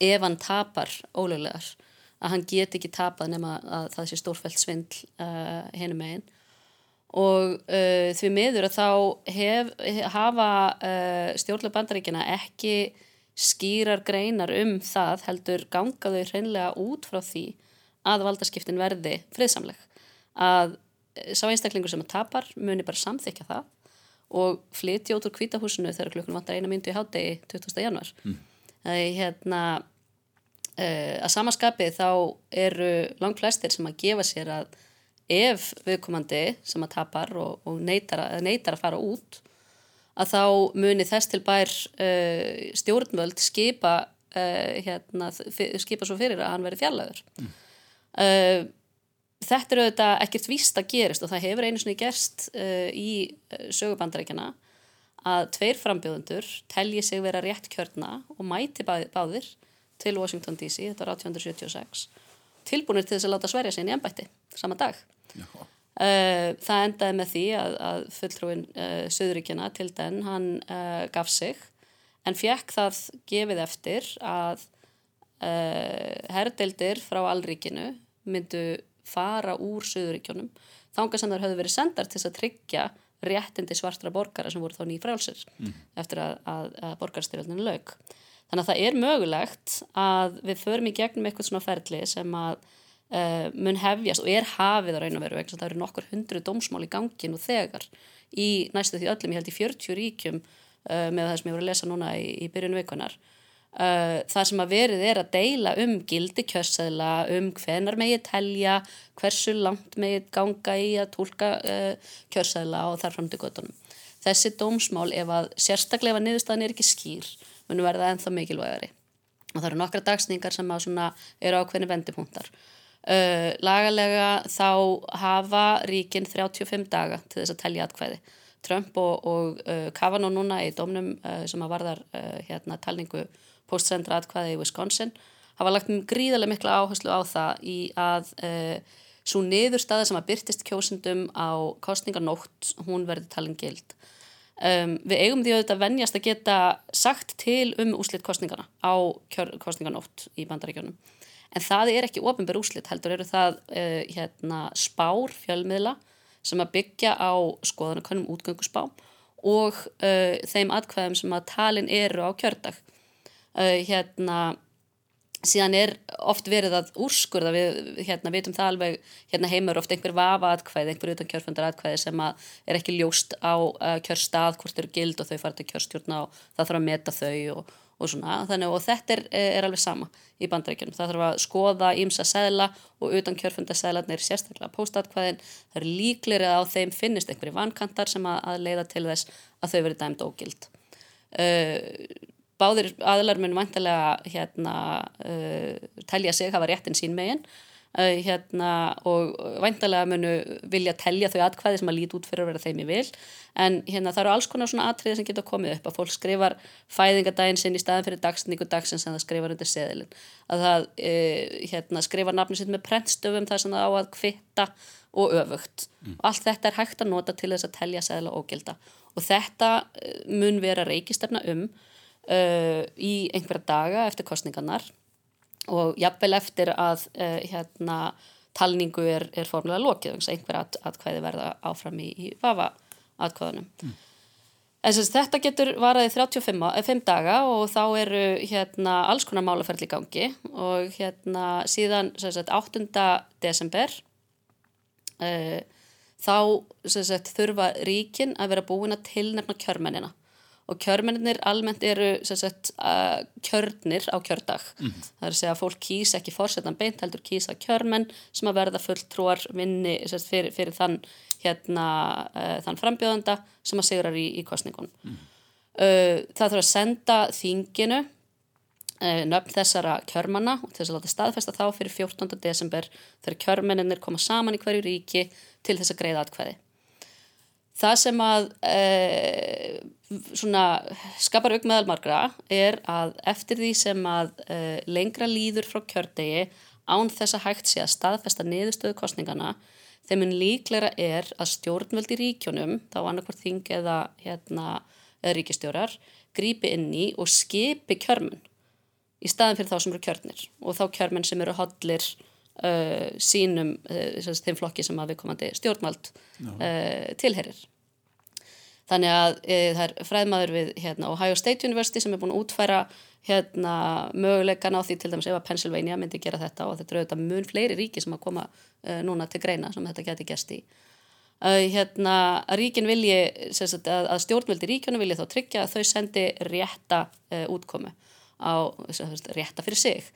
ef hann tapar ólöglegar að hann get ekki tapað nema að það sé stórfælt svindl uh, hennum megin og uh, því miður að þá hef, hafa uh, stjórnlega bandaríkina ekki skýrar greinar um það heldur gangaðu hreinlega út frá því að valdaskiptin verði friðsamleg að sá einstaklingur sem að tapar muni bara samþykja það og flytja út úr kvítahúsinu þegar klukkun vantar eina myndu í hádegi 20. januar mm. Það er hérna Uh, að samaskapi þá eru langt flestir sem að gefa sér að ef viðkomandi sem að tapar og, og neytar, að, neytar að fara út að þá muni þess til bær uh, stjórnvöld skipa uh, hérna, skipa svo fyrir að hann veri fjallaður mm. þetta eru auðvitað ekkert víst að gerist og það hefur einu svona gerst í sögubandarækjana að tveir frambjóðundur telji sig vera rétt kjörna og mæti báðir til Washington DC, þetta var 1876 tilbúinir til þess að láta sverja sinni í ennbætti sama dag. Uh, það endaði með því að, að fulltrúin uh, Suðuríkjana til den, hann uh, gaf sig en fekk það gefið eftir að herrdeildir frá allríkinu myndu fara úr Suðuríkjónum þángar sem þar höfðu verið sendar til þess að tryggja réttindi svartra borgara sem voru þá nýfrálsir mm. eftir að, að, að borgarstyrjöldinu laug. Þannig að það er mögulegt að við förum í gegnum eitthvað svona ferli sem að uh, mun hefjast og er hafið á raun og veru vegna það eru nokkur hundru dómsmál í gangin og þegar í næstu því öllum, ég held í 40 ríkjum uh, með það sem ég voru að lesa núna í, í byrjun veikunar uh, það sem að verið er að deila um gildi kjössæðla, um hvenar megið telja, hversu langt megið ganga í að tólka kjössæðla og þar fram til göttunum þessi dómsmál ef að sérstaklega niðurstaðin er ekki skýr munum verða ennþá mikilvægari. Og það eru nokkra dagsningar sem eru ákveðni vendipunktar. Uh, lagalega þá hafa ríkin 35 daga til þess að telja atkvæði. Trump og, og uh, Kavanaugh núna í domnum uh, sem að varðar hérna, talningu postsendra atkvæði í Wisconsin hafa lagt gríðarlega mikla áherslu á það í að svo niðurstaða sem að byrtist kjósundum á kostningarnótt hún verði talin gild. Um, við eigum því auðvitað vennjast að geta sagt til um úslitt kostningarna á kostningarnótt í bandaríkjónum en það er ekki ofinbær úslit heldur eru það uh, hérna, spár fjölmiðla sem að byggja á skoðanakönnum útgöngusspá og uh, þeim atkvæðum sem að talin eru á kjördag uh, hérna síðan er oft verið að úrskurða við hérna vitum það alveg hérna heimur oft einhver vafa atkvæði, einhver utan kjörfundar atkvæði sem að er ekki ljóst á kjörstað hvort eru gild og þau fara til kjörstjórna og það þarf að meta þau og og svona, þannig og þetta er, er alveg sama í bandaríkjunum, það þarf að skoða ímsa segla og utan kjörfunda seglarnir sérstaklega póstatkvæðin, það er líklir að á þeim finnist einhverju vankantar sem að, að leiða til þess að þau verið uh, Báðir aðlar mun vantilega hérna, uh, telja sig hafa réttin sín megin. Uh, hérna, og væntalega munu vilja telja þau atkvæði sem að líti út fyrir að vera þeim í vil. En hérna, það eru alls konar svona atriði sem geta komið upp að fólk skrifar fæðingadaginn sinn í staðan fyrir dagsningu dagsins en það skrifar undir seðilin að það uh, hérna, skrifar nafni sitt með prentstöfum þar sem það á að kvitta og öfugt. Mm. allt þetta er hægt að nota til þess að telja seðila og gilda og þetta uh, mun vera reykistefna um í einhverja daga eftir kostningarnar og jafnvel eftir að uh, hérna, talningu er, er formulega lokið þannig að einhver at, atkvæði verða áfram í, í vafa atkvæðunum mm. sem þetta getur varaði 35 5 eh, daga og þá eru hérna, alls konar málaferðli gangi og hérna síðan sagt, 8. desember uh, þá sagt, þurfa ríkin að vera búin að tilnefna kjörmennina og kjörmennir almennt eru sagt, uh, kjörnir á kjördag mm -hmm. það er að segja að fólk kýsa ekki fórsetan beint heldur kýsa kjörmenn sem að verða fulltrúar vinni sagt, fyrir, fyrir þann, hérna, uh, þann frambjóðanda sem að sigrar í, í kostningunum mm -hmm. uh, það þurfa að senda þinginu uh, nöfn þessara kjörmanna og þess að láta staðfesta þá fyrir 14. desember þegar kjörmenninir koma saman í hverju ríki til þess að greiða atkvæði það sem að e, svona, skapar auk meðalmargra er að eftir því sem að e, lengra líður frá kjördegi án þess að hægt sé að staðfesta niðurstöðu kostningana þeim en líklega er að stjórnvöldi ríkjónum, þá annarkvært þing eða, hérna, eða ríkistjórar grípi inn í og skipi kjörmun í staðin fyrir þá sem eru kjörnir og þá kjörmun sem eru hodlir uh, sínum uh, þeim flokki sem að við komandi stjórnvald uh, tilherir þannig að það er fræðmaður við hérna, Ohio State University sem er búin að útfæra hérna, möguleikan á því til dæmis ef að Pennsylvania myndi gera þetta og þetta eru auðvitað mun fleiri ríki sem að koma núna til greina sem þetta geti gæst í. Hérna, að ríkin vilji sagt, að, að stjórnvöldi ríkjunum vilji þá tryggja að þau sendi rétta útkomu á sagt, rétta fyrir sig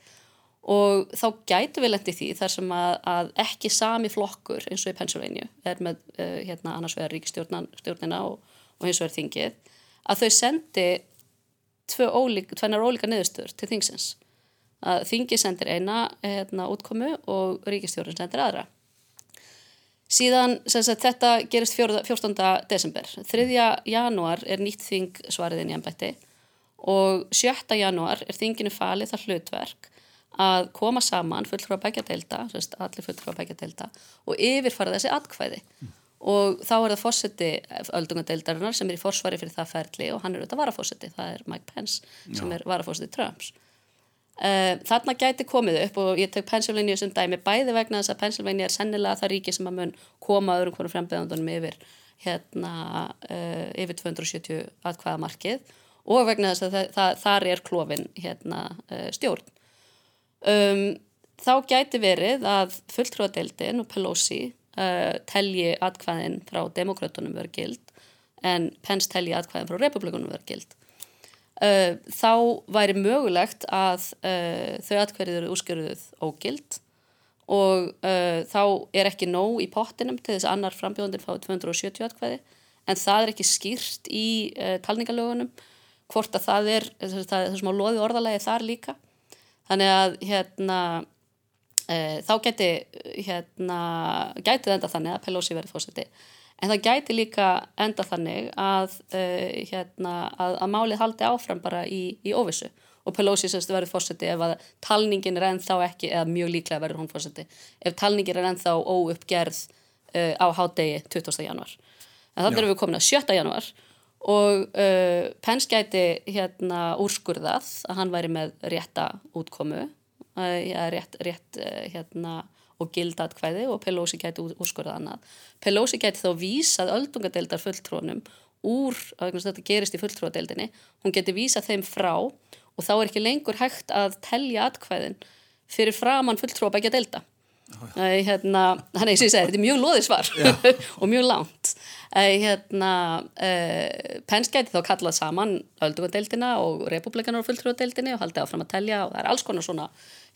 og þá gætu við lendi því þar sem að, að ekki sami flokkur eins og í Pennsylvania er með uh, hérna annars vegar ríkistjórnina og, og eins og er þingið að þau sendi ólík, tvennar ólíka niðurstöður til þingsins að þingi sendir eina hérna, útkomu og ríkistjórn sendir aðra síðan sagt, þetta gerist 14. desember 3. januar er nýtt þing svariðin í ennbætti og 7. januar er þinginu falið það hlutverk að koma saman fulltrúa bækja deilda, sérst, allir fulltrúa bækja deilda og yfirfara þessi atkvæði mm. og þá er það fórseti öldungadeildarinnar sem er í forsvari fyrir það ferli og hann er auðvitað varafórseti, það er Mike Pence sem Já. er varafórseti Trumps uh, þarna gæti komið upp og ég tök Pennsylvania sem dæmi bæði vegna þess að Pennsylvania er sennilega það ríki sem að mun koma öðrum hvernig frambjöðandunum yfir hérna uh, yfir 270 atkvæða markið og vegna þess að það, það, þar er klófin hérna, uh, stjórn um, þá gæti verið að fulltrúadeildin og Pelosi uh, telji atkvæðin frá demokrautunum verið gild en Pence telji atkvæðin frá republikunum verið gild. Uh, þá væri mögulegt að uh, þau atkvæðið eru úrskerðuð ógild og uh, þá er ekki nóg í pottinum til þess að annar frambjóðandir fái 270 atkvæði en það er ekki skýrt í uh, talningalögunum hvort að það er það er sem á loði orðalagi þar líka þannig að hérna e, þá geti hérna gætið enda þannig að Pelosi verið fórseti en það gæti líka enda þannig að e, hérna að, að málið haldi áfram bara í, í óvissu og Pelosi sérstu verið fórseti ef að talningin er ennþá ekki eða mjög líklega verður hún fórseti ef talningin er ennþá óuppgerð e, á hádegi 20. januar en þannig erum við komin að 7. januar og uh, Pence gæti hérna úrskurðað að hann væri með rétta útkomu uh, rétt, rétt uh, hérna og gildatkvæði og Pelosi gæti úrskurðað annað. Pelosi gæti þá vísað öldungadeildar fulltrónum úr, að þetta gerist í fulltróadeildinni hún geti vísað þeim frá og þá er ekki lengur hægt að telja atkvæðin fyrir framann fulltróa bækja deilda. Hérna, þannig að ég segi þetta er mjög loðisvar og mjög langt hérna, uh, Pence gæti þá kallað saman öldugadeildina og republikanar og fulltrúadeildinni og haldið áfram að telja og það er alls konar svona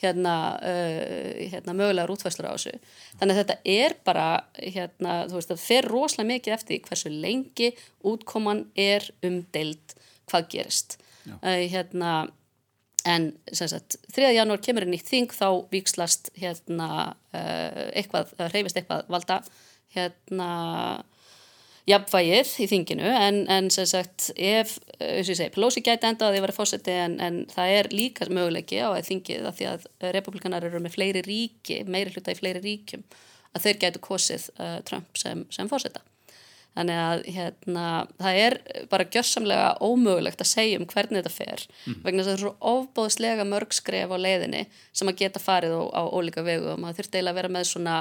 hérna, uh, hérna mögulegar útfæslur á þessu þannig að þetta er bara hérna, þú veist, það fer rosalega mikið eftir hversu lengi útkoman er um deild hvað gerist uh, hérna En sagt, 3. janúar kemur inn í þing þá vikslast hérna, uh, eitthvað, reyfist eitthvað valda hérna, jafnvægið í þinginu en, en sagt, ef, eins og ég segi, Pelosi gæti enda að því að vera fósetti en, en það er líka möguleiki á að þingið að því að republikanar eru með fleiri ríki, meiri hluta í fleiri ríkjum, að þeir gætu kosið uh, Trump sem, sem fósetta. Þannig að hérna, það er bara gjörsamlega ómögulegt að segja um hvernig þetta fer mm. vegna þess að það er svo ofbóðslega mörg skref á leiðinni sem að geta farið á, á ólíka vegu og maður þurfti eiginlega að vera með svona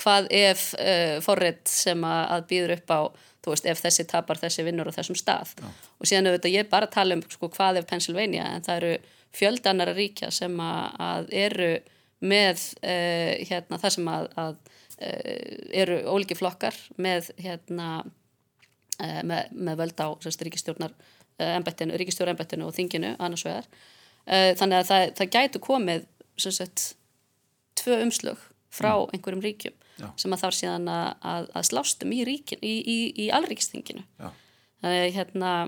hvað ef uh, forrið sem að, að býður upp á, þú veist, ef þessi tapar þessi vinnur á þessum stað Já. og síðan auðvitað ég bara tala um sko, hvað ef Pennsylvania en það eru fjöldannara ríkja sem að, að eru með uh, hérna, það sem að, að eru ólíki flokkar með hérna Eh, með, með völd á ríkistjórnar embættinu, ríkistjóra embættinu og þinginu annars vegar eh, þannig að það, það gætu komið sagt, tvö umslög frá mm. einhverjum ríkjum Já. sem að þarf síðan að, að, að slástum í, ríkin, í, í, í allríkistinginu þannig hérna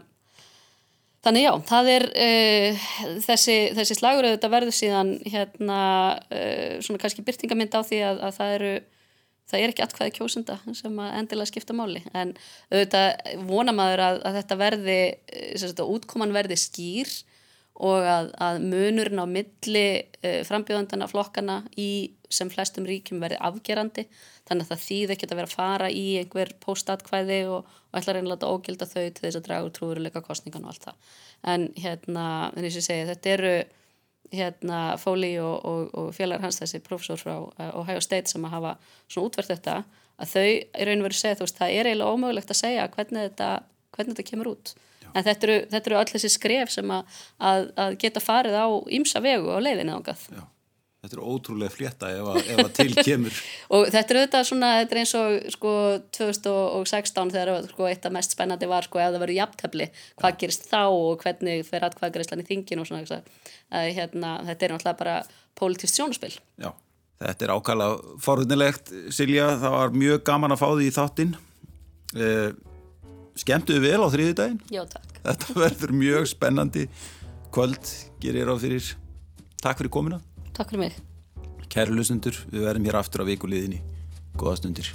Þannig já, það er uh, þessi, þessi slagur auðvitað verður síðan hérna uh, svona kannski byrtingamind á því að, að það eru það er ekki allkvæði kjósunda sem að endilega skipta máli. En auðvitað vona maður að, að þetta verði að útkoman verði skýr og að, að munurinn á milli uh, frambjóðandana flokkana í sem flestum ríkjum verði afgerandi. Þannig að það þýð ekki að vera að fara í einhver póstatkvæði og, og ætla reynilega að ógilda þau til þess að draga úr trúveruleika kostningan og allt það. En hérna, eins og ég segi, þetta eru hérna Fóli og, og, og félagar hans þessi profesor frá uh, Ohio State sem að hafa svona útvert þetta að þau er raun og að segja þú veist það er eiginlega ómögulegt að segja hvernig þetta, hvernig þetta kemur út Já. en þetta eru, þetta eru öll þessi skref sem að, að, að geta farið á ímsa vegu á leiðinu ángað Já. Þetta er ótrúlega flétta ef að, ef að til kemur. og þetta er auðvitað svona, þetta er eins og sko 2016 þegar sko eitt af mest spennandi var sko ef það verið jafntefli, hvað ja. gerist þá og hvernig fer aðkvæðgreislan í þingin og svona að hérna, þetta er náttúrulega bara pólitist sjónaspil. Já, þetta er ákala forðunilegt Silja, það var mjög gaman að fá því í þáttinn. Eh, skemmtuðu vel á þriði daginn? Já, takk. Þetta verður mjög spennandi kvöld, gerir á fyrir. Takk fyrir komina. Takk fyrir mig. Kæru lusendur, við verðum hér aftur á vikuliðinni. Góða stundir.